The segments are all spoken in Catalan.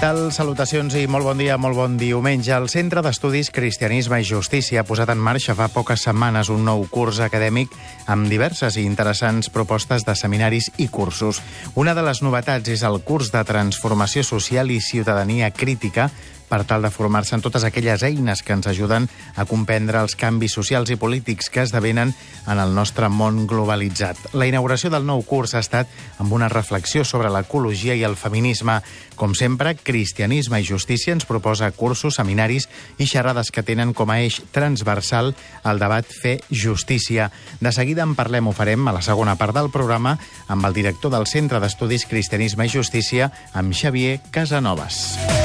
Tal? Salutacions i molt bon dia, molt bon diumenge. El Centre d'Estudis Cristianisme i Justícia ha posat en marxa fa poques setmanes un nou curs acadèmic amb diverses i interessants propostes de seminaris i cursos. Una de les novetats és el curs de Transformació Social i Ciutadania Crítica per tal de formar-se en totes aquelles eines que ens ajuden a comprendre els canvis socials i polítics que esdevenen en el nostre món globalitzat. La inauguració del nou curs ha estat amb una reflexió sobre l'ecologia i el feminisme. Com sempre, Cristianisme i Justícia ens proposa cursos, seminaris i xerrades que tenen com a eix transversal el debat Fer Justícia. De seguida en parlem, ho farem a la segona part del programa amb el director del Centre d'Estudis Cristianisme i Justícia, amb Xavier Casanovas.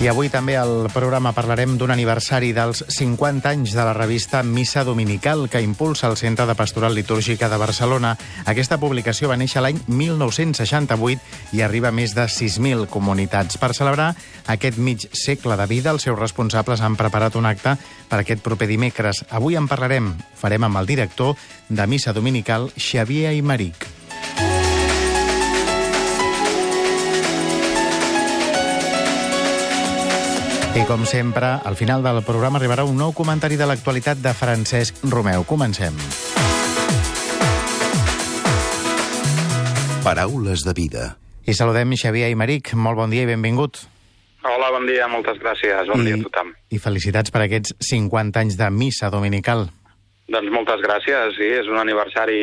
I avui també al programa parlarem d'un aniversari dels 50 anys de la revista Missa Dominical que impulsa el Centre de Pastoral Litúrgica de Barcelona. Aquesta publicació va néixer l'any 1968 i arriba a més de 6.000 comunitats. Per celebrar aquest mig segle de vida, els seus responsables han preparat un acte per aquest proper dimecres. Avui en parlarem. Farem amb el director de Missa Dominical, Xavier Aymeric. I com sempre, al final del programa arribarà un nou comentari de l'actualitat de Francesc Romeu. Comencem. Paraules de vida. I saludem Xavier Aymeric. Molt bon dia i benvingut. Hola, bon dia, moltes gràcies. Bon I, dia a tothom. I felicitats per aquests 50 anys de missa dominical. Doncs moltes gràcies, sí, és un aniversari,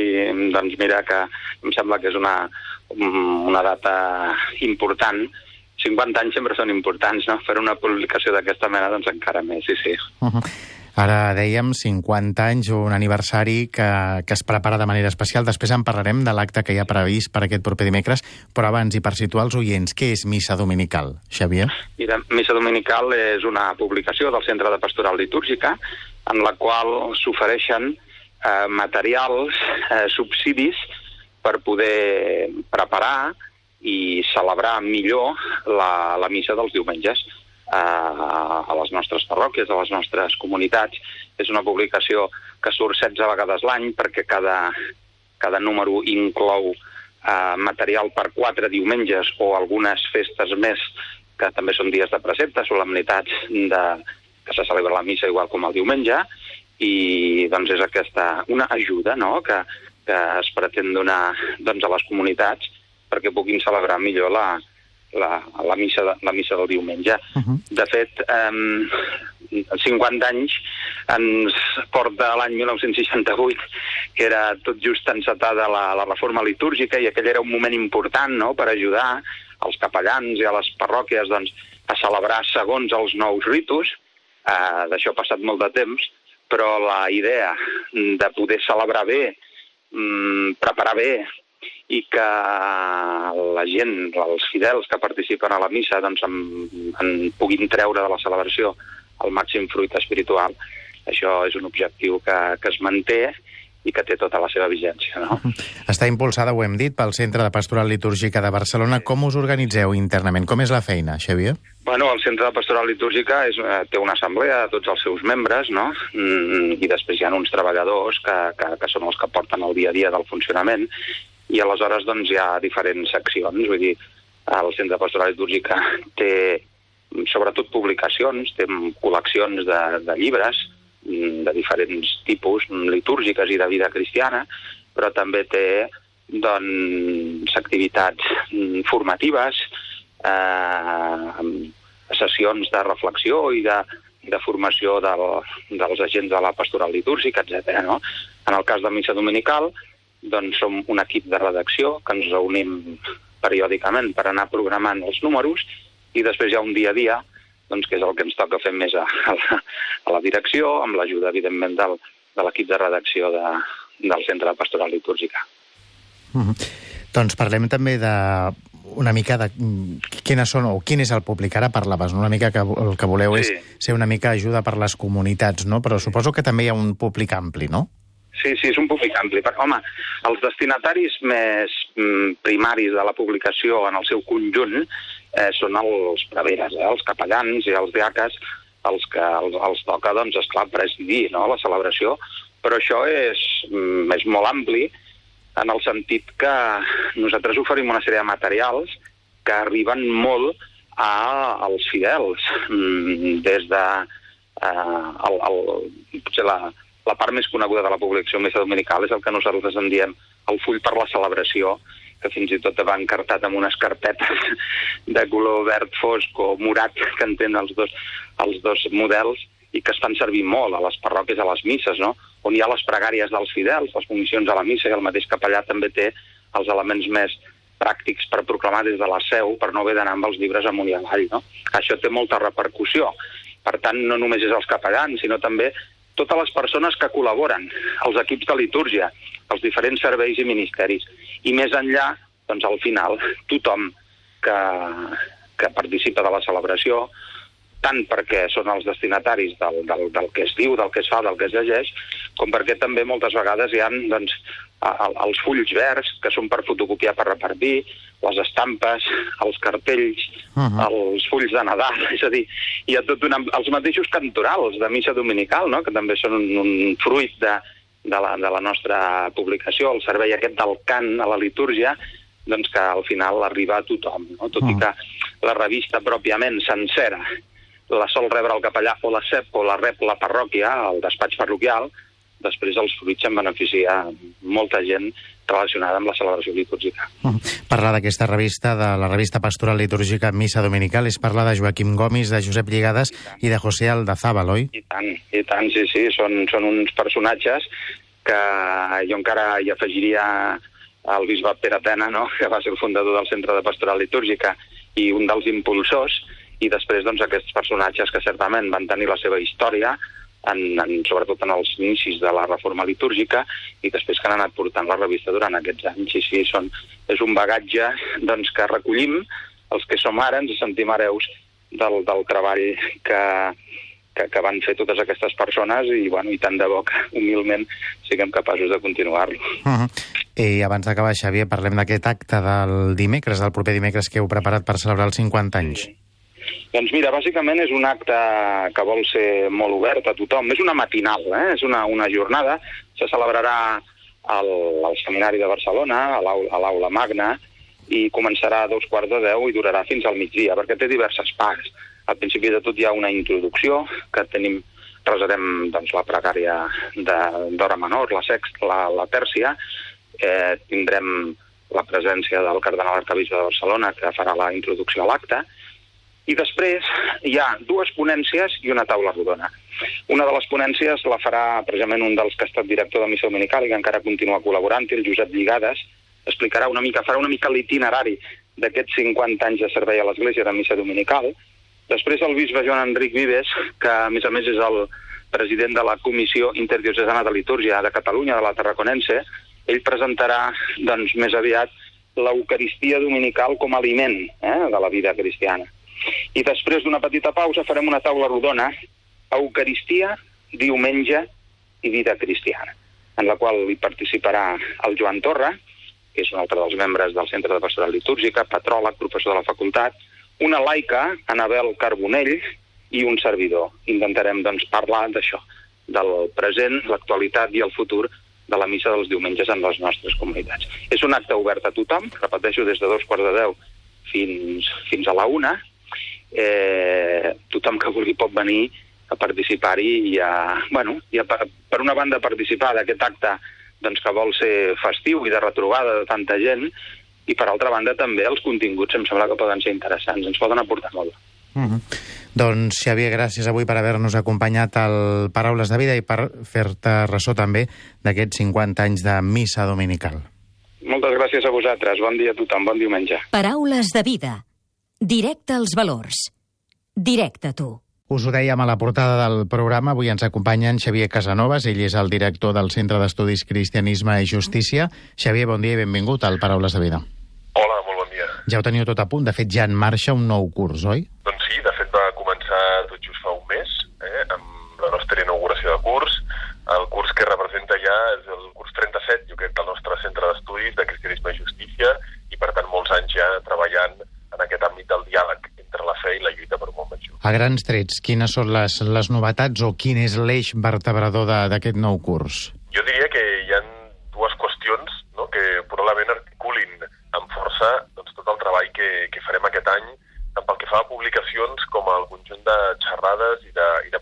doncs mira que em sembla que és una, una data important, 50 anys sempre són importants, no? Fer una publicació d'aquesta mena, doncs encara més, sí, sí. Uh -huh. Ara dèiem 50 anys, un aniversari que, que es prepara de manera especial. Després en parlarem de l'acte que hi ha previst per aquest proper dimecres, però abans, i per situar els oients, què és Missa Dominical, Xavier? Mira, Missa Dominical és una publicació del Centre de Pastoral Litúrgica en la qual s'ofereixen eh, materials, eh, subsidis per poder preparar i celebrar millor la, la missa dels diumenges a, a les nostres parròquies, a les nostres comunitats. És una publicació que surt 16 vegades l'any perquè cada, cada número inclou eh, material per quatre diumenges o algunes festes més que també són dies de precepte, solemnitats de, que se celebra la missa igual com el diumenge, i doncs és aquesta una ajuda no? que, que es pretén donar doncs, a les comunitats perquè puguin celebrar millor la, la, la, missa, de, la missa del diumenge. Uh -huh. De fet, eh, 50 anys ens porta l'any 1968, que era tot just encetada la, la reforma litúrgica, i aquell era un moment important no?, per ajudar els capellans i a les parròquies doncs, a celebrar segons els nous ritus. Eh, D'això ha passat molt de temps, però la idea de poder celebrar bé, mm, preparar bé i que la gent, els fidels que participen a la missa, doncs en, en puguin treure de la celebració el màxim fruit espiritual. Això és un objectiu que, que es manté i que té tota la seva vigència. No? Està impulsada, ho hem dit, pel Centre de Pastoral Litúrgica de Barcelona. Com us organitzeu internament? Com és la feina, Xavier? Bueno, el Centre de Pastoral Litúrgica és, eh, té una assemblea de tots els seus membres, no? Mm, I després hi ha uns treballadors que, que, que són els que porten el dia a dia del funcionament i aleshores doncs, hi ha diferents seccions, vull dir, el Centre Pastoral Litúrgica té sobretot publicacions, té col·leccions de, de llibres de diferents tipus, litúrgiques i de vida cristiana, però també té doncs, activitats formatives, eh, sessions de reflexió i de, de formació del, dels agents de la pastoral litúrgica, etc. No? En el cas de missa dominical, doncs som un equip de redacció que ens reunim periòdicament per anar programant els números i després hi ha un dia a dia doncs, que és el que ens toca fer més a, a, la, a la direcció, amb l'ajuda, evidentment, del, de l'equip de redacció de, del Centre de Pastoral Litúrgica. Mm -hmm. Doncs parlem també de una mica de quines són o quin és el públic. Ara parlaves, no? una mica que el que voleu Sí. és ser una mica ajuda per les comunitats, no? Però suposo que també hi ha un públic ampli, no? Sí, sí, és un públic ampli. Però, home, els destinataris més mm, primaris de la publicació en el seu conjunt eh, són els preveres, eh, els capellans i els diaques, els que els, els toca, doncs, esclar, presidir no? la celebració, però això és, mm, és molt ampli en el sentit que nosaltres oferim una sèrie de materials que arriben molt a, als fidels, mm, des de eh, el, el, potser la, la part més coneguda de la publicació Missa Dominical és el que nosaltres en diem el full per la celebració, que fins i tot va encartat amb unes carpetes de color verd fosc o morat que en tenen els dos, els dos models i que es fan servir molt a les parròquies, a les misses, no? on hi ha les pregàries dels fidels, les comissions a la missa, i el mateix capellà també té els elements més pràctics per proclamar des de la seu, per no haver d'anar amb els llibres amunt i avall. No? Això té molta repercussió. Per tant, no només és els capellans, sinó també totes les persones que col·laboren, els equips de litúrgia, els diferents serveis i ministeris. I més enllà, doncs al final, tothom que, que participa de la celebració, tant perquè són els destinataris del, del, del que es diu, del que es fa, del que es llegeix, com perquè també moltes vegades hi ha doncs, els fulls verds, que són per fotocopiar per repartir, les estampes, els cartells, uh. -huh. els fulls de Nadal, és a dir, hi ha tot una, els mateixos cantorals de missa dominical, no? que també són un, un fruit de, de, la, de la nostra publicació, el servei aquest del cant a la litúrgia, doncs que al final arriba a tothom, no? tot i Mm. que la revista pròpiament sencera la sol rebre el capellà o la CEP o la rep la parròquia, el despatx parroquial, després els fruits en beneficia molta gent relacionada amb la celebració litúrgica. Mhm. Parlar d'aquesta revista, de la revista pastoral litúrgica Missa Dominical, és parlar de Joaquim Gomis, de Josep Lligades i de José Aldazábal, oi? I tant, i tant, sí, sí, són, són uns personatges que jo encara hi afegiria el bisbe Pere Pena, no? que va ser el fundador del Centre de Pastoral Litúrgica i un dels impulsors, i després doncs, aquests personatges que certament van tenir la seva història, en, en, sobretot en els inicis de la reforma litúrgica, i després que han anat portant la revista durant aquests anys. I sí, són, és un bagatge doncs, que recollim, els que som ara ens sentim hereus del, del treball que, que, que van fer totes aquestes persones i, bueno, i tant de bo que humilment siguem capaços de continuar-lo. Uh -huh. I abans d'acabar, Xavier, parlem d'aquest acte del dimecres, del proper dimecres que heu preparat per celebrar els 50 anys. Doncs mira, bàsicament és un acte que vol ser molt obert a tothom. És una matinal, eh? és una, una jornada. Se celebrarà al, al Seminari de Barcelona, a l'aula magna, i començarà a dos quarts de deu i durarà fins al migdia, perquè té diverses parts. Al principi de tot hi ha una introducció, que tenim resarem doncs, la pregària de- d'hora menor, la sexta, la, la tèrcia, eh, tindrem la presència del cardenal arcabisbe de Barcelona, que farà la introducció a l'acte, i després hi ha dues ponències i una taula rodona. Una de les ponències la farà precisament un dels que ha estat director de Missa Dominical i que encara continua col·laborant, el Josep Lligades, explicarà una mica, farà una mica l'itinerari d'aquests 50 anys de servei a l'Església de Missa Dominical. Després el bisbe Joan Enric Vives, que a més a més és el president de la Comissió Interdiocesana de Litúrgia de Catalunya, de la Tarraconense, ell presentarà doncs, més aviat l'Eucaristia Dominical com a aliment eh, de la vida cristiana. I després d'una petita pausa farem una taula rodona, Eucaristia, diumenge i vida cristiana, en la qual hi participarà el Joan Torra, que és un altre dels membres del Centre de Pastoral Litúrgica, patròleg, professor de la facultat, una laica, Anabel Carbonell, i un servidor. Intentarem doncs, parlar d'això, del present, l'actualitat i el futur de la missa dels diumenges en les nostres comunitats. És un acte obert a tothom, repeteixo, des de dos quarts de deu fins, fins a la una. Eh, tothom que vulgui pot venir a participar-hi i a, bueno, i a, per una banda participar d'aquest acte doncs, que vol ser festiu i de retrobada de tanta gent, i per altra banda també els continguts em sembla que poden ser interessants, ens poden aportar molt. Uh -huh. Doncs, Xavier, gràcies avui per haver-nos acompanyat al Paraules de Vida i per fer-te ressò també d'aquests 50 anys de missa dominical. Moltes gràcies a vosaltres. Bon dia a tothom. Bon diumenge. Paraules de vida. Directe als valors. Directe a tu. Us ho dèiem a la portada del programa, avui ens acompanya en Xavier Casanovas, ell és el director del Centre d'Estudis Cristianisme i Justícia. Xavier, bon dia i benvingut al Paraules de Vida. Hola, molt bon dia. Ja ho teniu tot a punt. De fet, ja en marxa un nou curs, oi? Doncs sí, de fet va començar tot just fa un mes, eh, amb la nostra inauguració de curs. El curs que representa ja és el curs 37, jo crec, del nostre centre d'estudis de cristianisme i justícia, i per tant molts anys ja treballant en aquest àmbit del diàleg entre la fe i la lluita per un món just. A grans trets, quines són les, les novetats o quin és l'eix vertebrador d'aquest nou curs? Jo diria que hi ha dues qüestions no, que probablement articulin amb força doncs, tot el treball que, que farem aquest any, tant pel que fa a publicacions com al conjunt de xerrades i de, i de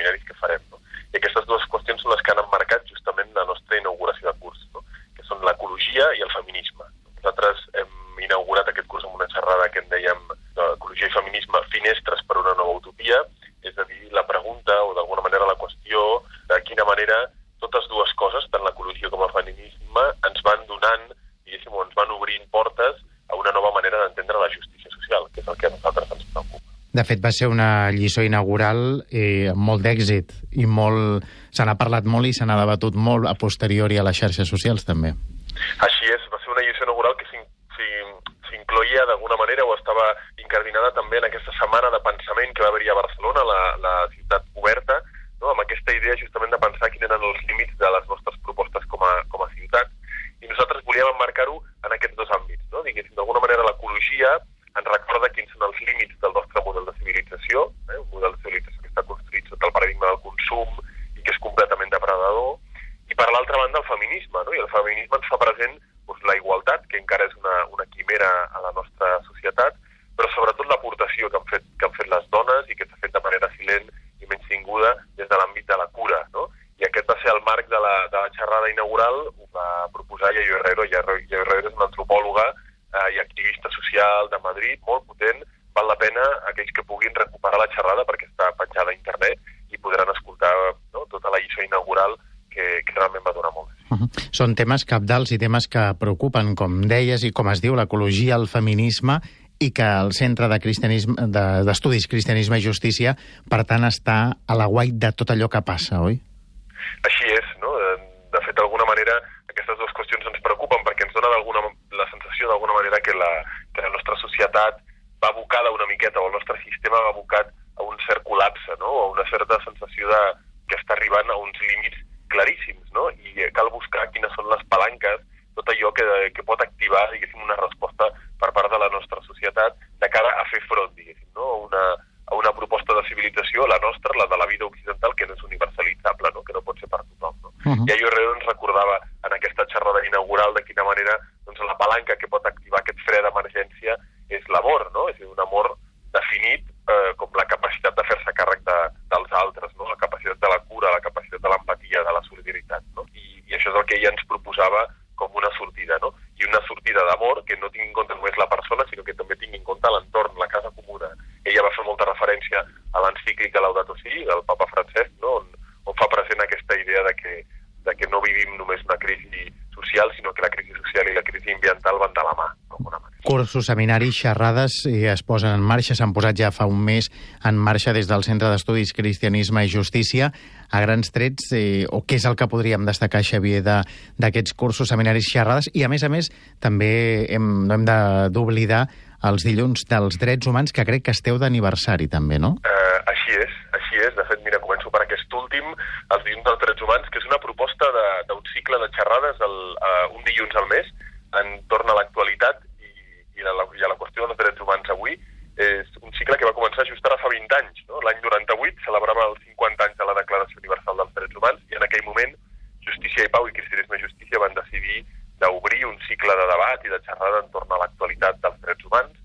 seminaris que farem. No? I aquestes dues qüestions són les que han emmarcat justament la nostra inauguració de curs, no? que són l'ecologia i el feminisme. Nosaltres hem inaugurat aquest curs amb una xerrada que en dèiem d'ecologia i feminisme, finestres per una nova utopia, és a dir, la pregunta o d'alguna manera la qüestió de quina manera totes dues coses, tant l'ecologia com el feminisme, ens van donant, diguéssim, o ens van obrint portes a una nova manera d'entendre la justícia social, que és el que a nosaltres ens preocupa. De fet, va ser una lliçó inaugural eh, amb molt d'èxit i molt... se n'ha parlat molt i se n'ha debatut molt a posteriori a les xarxes socials, també. Així és, va ser una lliçó inaugural que s'in- s'in- s'incloïa d'alguna manera o estava incardinada també en aquesta setmana de pensament que va haver-hi a Barcelona, la, la ciutat oberta, no? amb aquesta idea justament de pensar quins eren els límits de les nostres propostes com a, com a ciutat. I nosaltres volíem emmarcar-ho en aquests dos àmbits. No? Diguéssim, d'alguna manera l'ecologia ens recorda quins són els límits del nostre model de civilització, eh? un model de civilització que està construït sota el paradigma del consum i que és completament depredador, i per l'altra banda el feminisme, no? i el feminisme ens fa present doncs, la igualtat, que encara és una, una quimera a la nostra societat, però sobretot l'aportació que, han fet, que han fet les dones i que s'ha fet de manera silent i menys tinguda des de l'àmbit de la cura. No? I aquest va ser el marc de la, de la xerrada inaugural, ho va proposar Yayo Herrero. Yayo Herrero és una antropòloga eh, i activista social de Madrid, molt potent, val la pena aquells que puguin recuperar la xerrada perquè està penjada a internet i podran escoltar no, tota la lliçó inaugural que, que realment va donar molt. Uh -huh. Són temes capdals i temes que preocupen, com deies, i com es diu, l'ecologia, el feminisme, i que el Centre de cristianisme d'Estudis de, Cristianisme i Justícia, per tant, està a la guai de tot allò que passa, oi? Així és, no? De fet, d'alguna manera, aquestes dues qüestions ens preocupen perquè ens dona alguna, la sensació d'alguna manera que la, que la nostra societat va abocada una miqueta, o el nostre sistema va abocat a un cert col·lapse, no? o a una certa sensació de que està arribant a uns límits claríssims, no? i cal buscar quines són les palanques, tot allò que, que pot activar, diguéssim, una resposta per part de la nostra societat de cara a fer front, diguéssim, no? a, una, a una proposta de civilització, la nostra, la de la vida occidental, que no és universalitzable, no? que no pot ser per tothom. No? Uh -huh. I Herrero ens recordava en aquesta xerrada inaugural de quina manera doncs, la palanca que pot activar aquest fre d'emergència és l'amor, no? és dir, un amor definit eh, com la capacitat de fer-se càrrec de, dels altres, no? la de la capacitat de l'empatia, de la solidaritat. No? I, I això és el que ella ens proposava com una sortida, no? I una sortida d'amor que no tingui en compte només la persona, sinó que també tingui en compte l'entorn, la casa comuna. Ella va fer molta referència a l'encíclica Laudato Si, del papa Francesc, no? on, on fa present aquesta idea de que, de que no vivim només una crisi social, sinó que la crisi social i la crisi ambiental van de la mà. Cursos, seminaris, xerrades i es posen en marxa, s'han posat ja fa un mes en marxa des del Centre d'Estudis Cristianisme i Justícia. A grans trets, eh, o què és el que podríem destacar, Xavier, d'aquests cursos, seminaris, xerrades? I, a més a més, també hem, no hem d'oblidar els dilluns dels drets humans, que crec que esteu d'aniversari, també, no? Uh, així és, així és. De fet, mira, començo per aquest últim, els dilluns dels drets humans, que és una proposta d'un cicle de xerrades el, uh, un dilluns al mes, entorn a l'actualitat i, i, a la, i a la qüestió dels drets humans avui. És un cicle que va començar just ara fa 20 anys. No? L'any 98 celebrava els 50 anys de la Declaració Universal dels Drets Humans i en aquell moment Justícia i Pau i Cristianisme i Justícia van decidir d'obrir un cicle de debat i de xerrada entorn a l'actualitat dels drets humans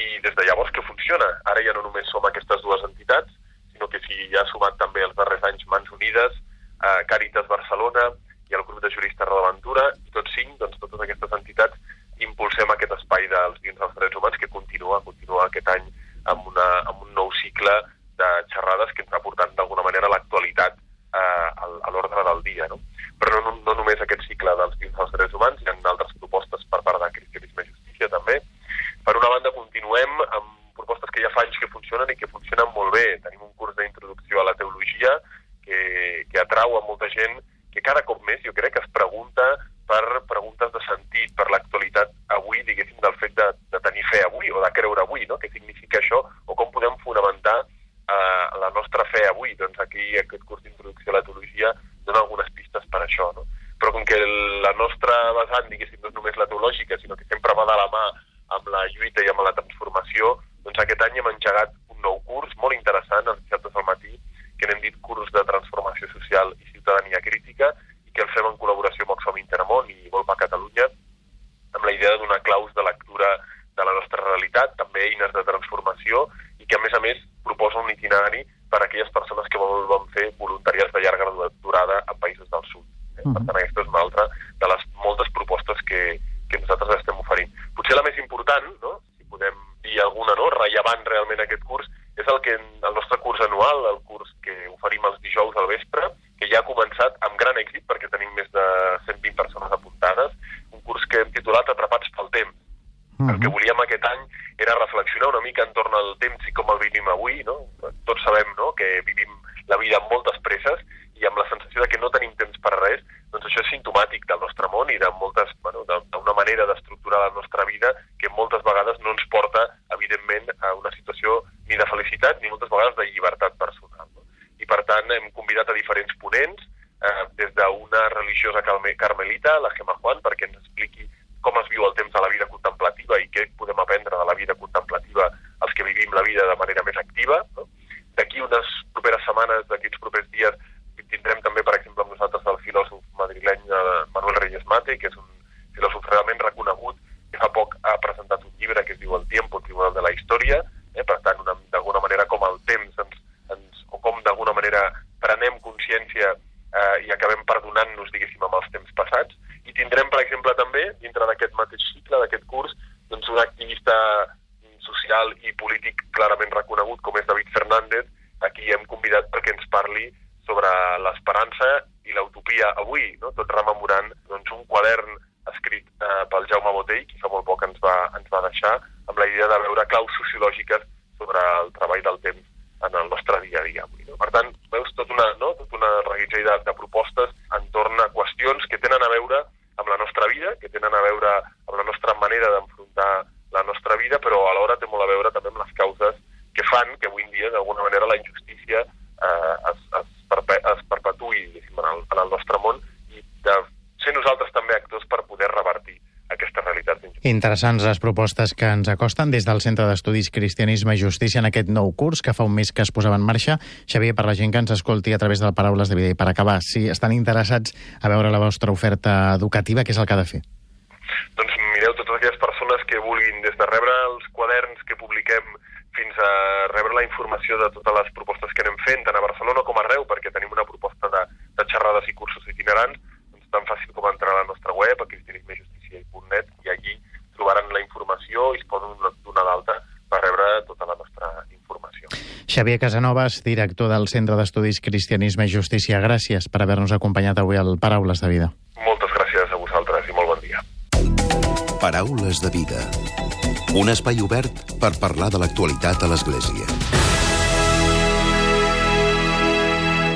i des de llavors que funciona. Ara ja no només som aquestes dues entitats, sinó que s'hi ha sumat també els darrers anys Mans Unides, eh, Càritas Barcelona i el grup de juristes Redaventura, i tots cinc, doncs totes aquestes entitats, impulsem aquest espai dels dins dels drets humans que continua, continua aquest any amb, una, amb un nou cicle de xerrades que ens ha portat d'alguna manera l'actualitat eh, a l'ordre del dia. No? Però no, no només aquest cicle dels dins dels drets humans, hi ha altres propostes per part de Cristianisme i Justícia també. Per una banda, continuem amb propostes que ja fa anys que funcionen i que funcionen molt bé. Tenim un curs d'introducció a la teologia que, que atrau a molta gent que cada cop més jo crec que es pregunta per preguntes de sentit, per l'actualitat avui, diguéssim, del fet de, de tenir la nostra fe aquí aquest curs d'introducció a la teologia dona algunes pistes per això, no? Però com que la nostra vessant, diguéssim, no és només la teològica, sinó que sempre va de la mà amb la lluita i amb la transformació, doncs aquest any hem engegat un nou curs molt interessant, els dissabtes al matí, que n'hem dit curs de transformació social i ciutadania crítica, i que el fem en col·laboració amb Oxfam Interamont i Volpa Catalunya, amb la idea de donar claus de lectura de la nostra realitat, també eines de transformació, i que a més a més proposa un itinerari per a aquelles persones que volen fer voluntariats de llarga durada a països del sud. Eh? Uh -huh. Per tant, aquesta és una altra de les moltes propostes que, que nosaltres estem oferint. Potser la més important, no? si podem dir alguna no? rellevant realment aquest curs, és el que el nostre curs anual, el curs que oferim els dijous al vespre, que ja ha començat amb gran èxit perquè tenim més de 120 persones apuntades, un curs que hem titulat Atrapats pel temps. Uh -huh. El que volíem aquest any era reflexionar una mica entorn al temps i com el vivim avui, no? Tots sabem no? que vivim la vida amb moltes presses i amb la sensació de que no tenim temps per res, doncs això és simptomàtic del nostre món i de moltes, bueno, d'una manera d'estructurar la nostra vida que moltes vegades no ens porta, evidentment, a una situació ni de felicitat ni moltes vegades de llibertat personal. No? I per tant hem convidat a diferents ponents, eh, des d'una religiosa carmelita, la Gemma Juan, perquè ens expliqui com es viu el temps de la vida contemplativa i què podem aprendre de la vida contemplativa els que vivim la vida de manera més activa. No? D'aquí unes properes setmanes, d'aquests propers dies, tindrem també, per exemple, amb nosaltres el filòsof madrileny eh, Manuel Reyes Mate, que és un filòsof realment reconegut, que fa poc ha presentat un llibre que es diu El tiempo, Tribunal de la Història, eh? per tant, d'alguna manera com el temps ens, ens, o com d'alguna manera prenem consciència eh, i acabem perdonant-nos, diguéssim, amb els temps passats. I tindrem, per exemple, també, dintre clarament reconegut, com és Interessants les propostes que ens acosten des del Centre d'Estudis Cristianisme i Justícia en aquest nou curs que fa un mes que es posava en marxa. Xavier, per la gent que ens escolti a través de Paraules de Vida i per acabar, si estan interessats a veure la vostra oferta educativa, què és el que ha de fer? Doncs mireu, totes aquelles persones que vulguin, des de rebre els quaderns que publiquem fins a rebre la informació de totes les propostes que anem fent, tant a Barcelona com arreu, perquè tenim una proposta de, de xerrades i cursos itinerants, doncs tan fàcil com entrar a la nostra web, a cristianismejustícia.net, i allí trobaran la informació i es poden donar d'alta per rebre tota la nostra informació. Xavier Casanovas, director del Centre d'Estudis Cristianisme i Justícia, gràcies per haver-nos acompanyat avui al Paraules de Vida. Moltes gràcies a vosaltres i molt bon dia. Paraules de Vida. Un espai obert per parlar de l'actualitat a l'Església.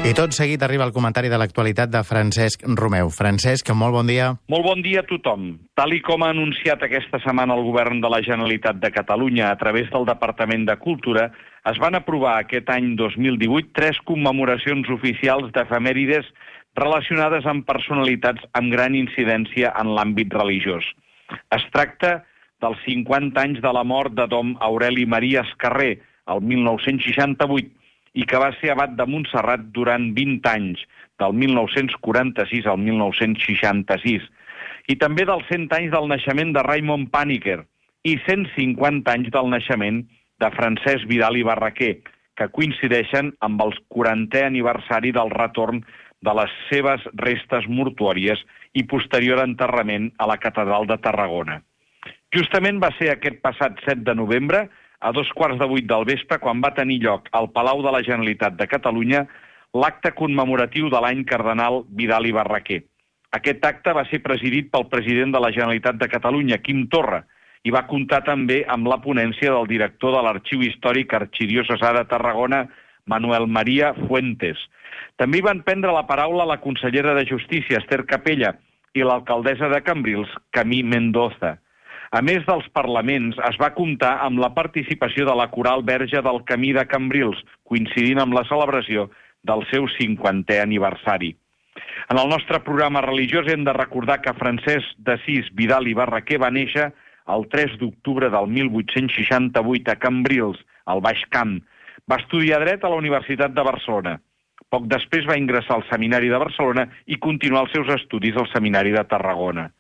I tot seguit arriba el comentari de l'actualitat de Francesc Romeu. Francesc, molt bon dia. Molt bon dia a tothom. Tal i com ha anunciat aquesta setmana el govern de la Generalitat de Catalunya a través del Departament de Cultura, es van aprovar aquest any 2018 tres commemoracions oficials d'efemèrides relacionades amb personalitats amb gran incidència en l'àmbit religiós. Es tracta dels 50 anys de la mort de Dom Aureli Maria Escarrer, el 1968, i que va ser abat de Montserrat durant 20 anys, del 1946 al 1966, i també dels 100 anys del naixement de Raymond Paniker i 150 anys del naixement de Francesc Vidal i Barraquer, que coincideixen amb el 40è aniversari del retorn de les seves restes mortuòries i posterior enterrament a la Catedral de Tarragona. Justament va ser aquest passat 7 de novembre a dos quarts de vuit del vespre quan va tenir lloc al Palau de la Generalitat de Catalunya l'acte commemoratiu de l'any cardenal Vidal i Barraquer. Aquest acte va ser presidit pel president de la Generalitat de Catalunya, Quim Torra, i va comptar també amb la ponència del director de l'Arxiu Històric Arxidiocesà de Tarragona, Manuel Maria Fuentes. També van prendre la paraula la consellera de Justícia, Esther Capella, i l'alcaldessa de Cambrils, Camí Mendoza. A més dels parlaments, es va comptar amb la participació de la Coral Verge del Camí de Cambrils, coincidint amb la celebració del seu 50è aniversari. En el nostre programa religiós hem de recordar que Francesc d'Assís Vidal i Barraquer va néixer el 3 d'octubre del 1868 a Cambrils, al Baix Camp. Va estudiar dret a la Universitat de Barcelona. Poc després va ingressar al Seminari de Barcelona i continuar els seus estudis al Seminari de Tarragona.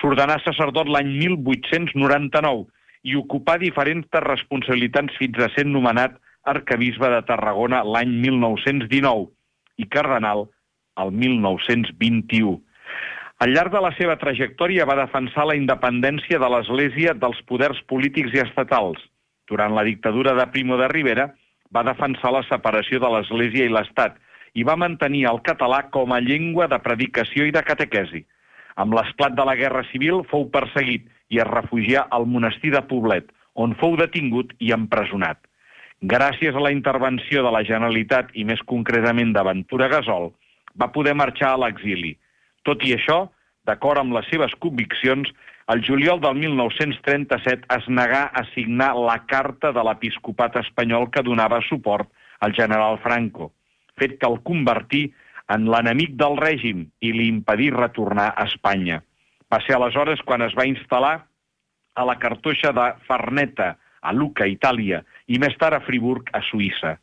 S'ordenà sacerdot l'any 1899 i ocupà diferents responsabilitats fins a ser nomenat arcabisbe de Tarragona l'any 1919 i cardenal el 1921. Al llarg de la seva trajectòria va defensar la independència de l'Església dels poders polítics i estatals. Durant la dictadura de Primo de Rivera va defensar la separació de l'Església i l'Estat i va mantenir el català com a llengua de predicació i de catequesi. Amb l'esclat de la Guerra Civil fou perseguit i es refugià al monestir de Poblet, on fou detingut i empresonat. Gràcies a la intervenció de la Generalitat i més concretament de Ventura Gasol, va poder marxar a l'exili. Tot i això, d'acord amb les seves conviccions, el juliol del 1937 es negà a signar la carta de l'episcopat espanyol que donava suport al general Franco, fet que el convertí en l'enemic del règim i li impedí retornar a Espanya. Va ser aleshores quan es va instal·lar a la cartoixa de Farneta, a Luca, Itàlia, i més tard a Friburg, a Suïssa.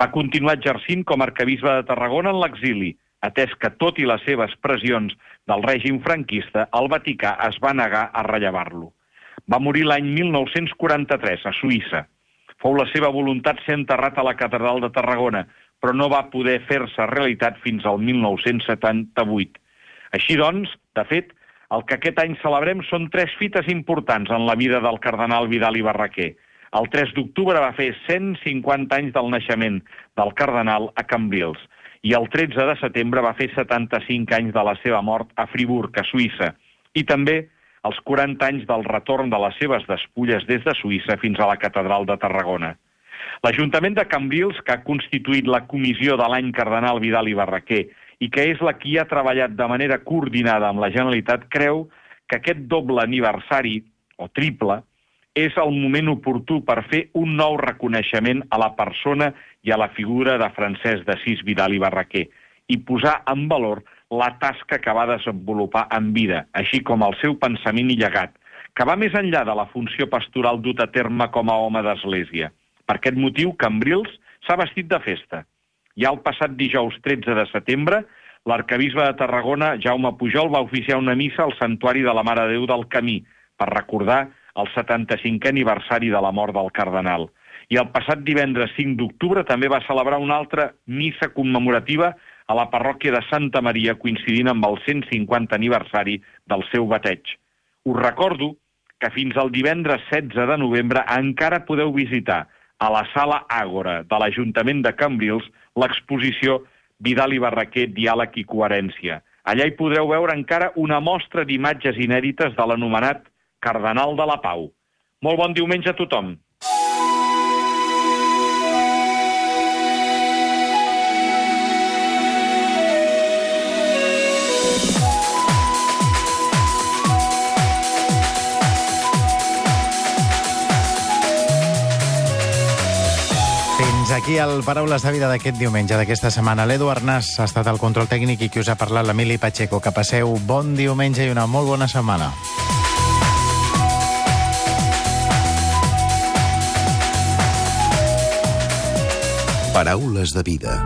Va continuar exercint com a arcabisbe de Tarragona en l'exili, atès que, tot i les seves pressions del règim franquista, el Vaticà es va negar a rellevar-lo. Va morir l'any 1943 a Suïssa. Fou la seva voluntat ser enterrat a la catedral de Tarragona, però no va poder fer-se realitat fins al 1978. Així doncs, de fet, el que aquest any celebrem són tres fites importants en la vida del cardenal Vidal i Barraquer. El 3 d'octubre va fer 150 anys del naixement del cardenal a Cambrils i el 13 de setembre va fer 75 anys de la seva mort a Friburg, a Suïssa, i també els 40 anys del retorn de les seves despulles des de Suïssa fins a la catedral de Tarragona. L'Ajuntament de Cambrils, que ha constituït la comissió de l'any Cardenal Vidal i Barraquer i que és la qui ha treballat de manera coordinada amb la Generalitat, creu que aquest doble aniversari, o triple, és el moment oportú per fer un nou reconeixement a la persona i a la figura de Francesc d'Assís Vidal i Barraquer i posar en valor la tasca que va desenvolupar en vida, així com el seu pensament i llegat, que va més enllà de la funció pastoral dut a terme com a home d'església. Per aquest motiu, Cambrils s'ha vestit de festa. Ja el passat dijous 13 de setembre, l'arcabisbe de Tarragona, Jaume Pujol, va oficiar una missa al Santuari de la Mare de Déu del Camí per recordar el 75è aniversari de la mort del cardenal. I el passat divendres 5 d'octubre també va celebrar una altra missa commemorativa a la parròquia de Santa Maria, coincidint amb el 150 aniversari del seu bateig. Us recordo que fins al divendres 16 de novembre encara podeu visitar a la sala Àgora de l'Ajuntament de Cambrils l'exposició Vidal i Barraquer, Diàleg i Coherència. Allà hi podreu veure encara una mostra d'imatges inèdites de l'anomenat Cardenal de la Pau. Molt bon diumenge a tothom. Aquí el Paraules de Vida d'aquest diumenge, d'aquesta setmana. L'Edu Arnàs ha estat el control tècnic i qui us ha parlat l'Emili Pacheco. Que passeu bon diumenge i una molt bona setmana. Paraules de vida.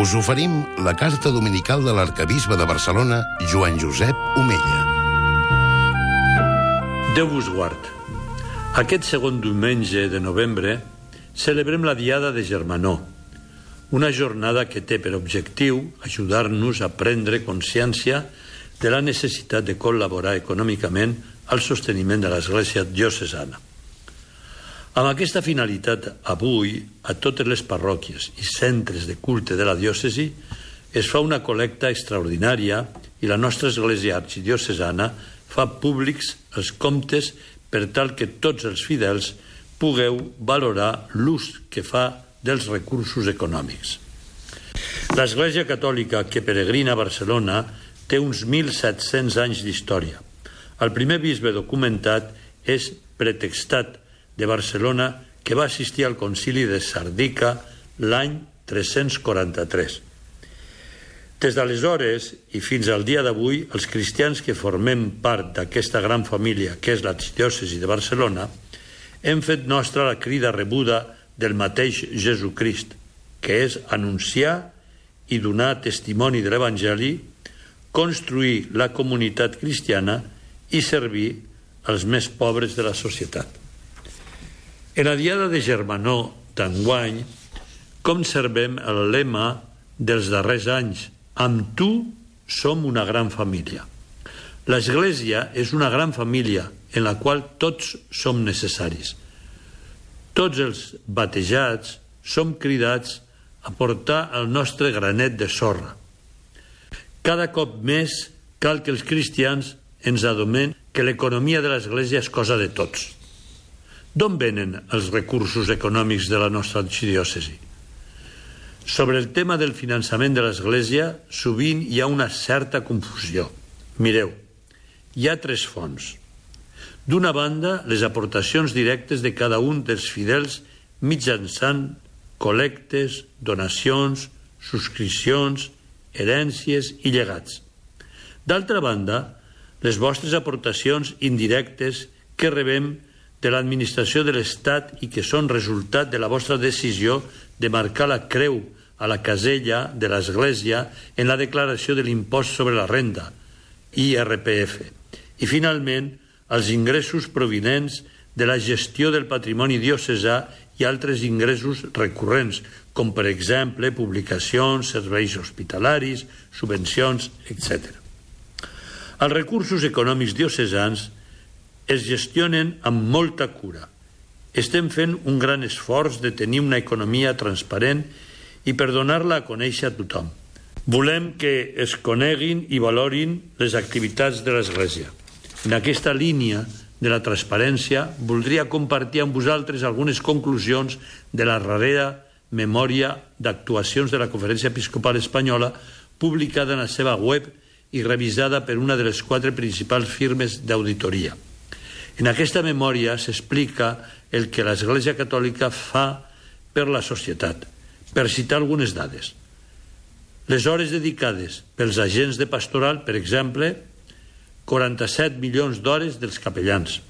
Us oferim la carta dominical de l'arcabisbe de Barcelona, Joan Josep Omella. Déu vos guard. Aquest segon diumenge de novembre celebrem la Diada de Germanó, una jornada que té per objectiu ajudar-nos a prendre consciència de la necessitat de col·laborar econòmicament al sosteniment de l'Església diocesana. Amb aquesta finalitat, avui, a totes les parròquies i centres de culte de la diòcesi es fa una col·lecta extraordinària i la nostra església arxidiocesana fa públics els comptes per tal que tots els fidels pugueu valorar l'ús que fa dels recursos econòmics. L'Església Catòlica que peregrina a Barcelona té uns 1.700 anys d'història. El primer bisbe documentat és Pretextat de Barcelona, que va assistir al concili de Sardica l'any 343. Des d'aleshores i fins al dia d'avui, els cristians que formem part d'aquesta gran família que és la diòcesi de Barcelona, hem fet nostra la crida rebuda del mateix Jesucrist, que és anunciar i donar testimoni de l'Evangeli, construir la comunitat cristiana i servir els més pobres de la societat. En la Diada de Germanó d'enguany conservem el lema dels darrers anys amb tu som una gran família. L'Església és una gran família en la qual tots som necessaris. Tots els batejats som cridats a portar el nostre granet de sorra. Cada cop més cal que els cristians ens adomen que l'economia de l'Església és cosa de tots. D'on venen els recursos econòmics de la nostra arxidiòcesi? Sobre el tema del finançament de l'Església, sovint hi ha una certa confusió. Mireu, hi ha tres fonts. D'una banda, les aportacions directes de cada un dels fidels mitjançant col·lectes, donacions, subscripcions, herències i llegats. D'altra banda, les vostres aportacions indirectes que rebem de l'administració de l'Estat i que són resultat de la vostra decisió de marcar la creu a la casella de l'Església en la declaració de l'impost sobre la renda, IRPF. I, finalment, els ingressos provinents de la gestió del patrimoni diocesà i altres ingressos recurrents, com per exemple publicacions, serveis hospitalaris, subvencions, etc. Els recursos econòmics diocesans es gestionen amb molta cura. Estem fent un gran esforç de tenir una economia transparent i per donar-la a conèixer a tothom. Volem que es coneguin i valorin les activitats de l'Església. En aquesta línia de la transparència, voldria compartir amb vosaltres algunes conclusions de la darrera memòria d'actuacions de la Conferència Episcopal Espanyola publicada en la seva web i revisada per una de les quatre principals firmes d'auditoria. En aquesta memòria s'explica el que l'Església Catòlica fa per la societat. Per citar algunes dades. Les hores dedicades pels agents de pastoral, per exemple, 47 milions d'hores dels capellans,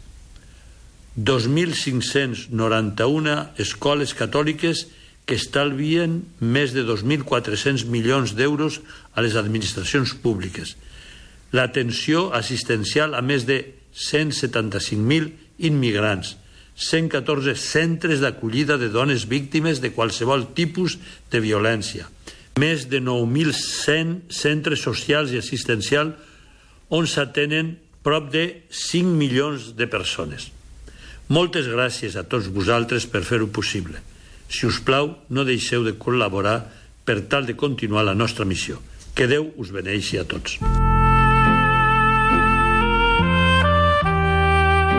2.591 escoles catòliques que estalvien més de 2.400 milions d'euros a les administracions públiques, l'atenció assistencial a més de 175.000 immigrants, 114 centres d'acollida de dones víctimes de qualsevol tipus de violència, més de 9.100 centres socials i assistencials on s'atenen prop de 5 milions de persones. Moltes gràcies a tots vosaltres per fer-ho possible. Si us plau, no deixeu de col·laborar per tal de continuar la nostra missió. Que Déu us beneixi a tots.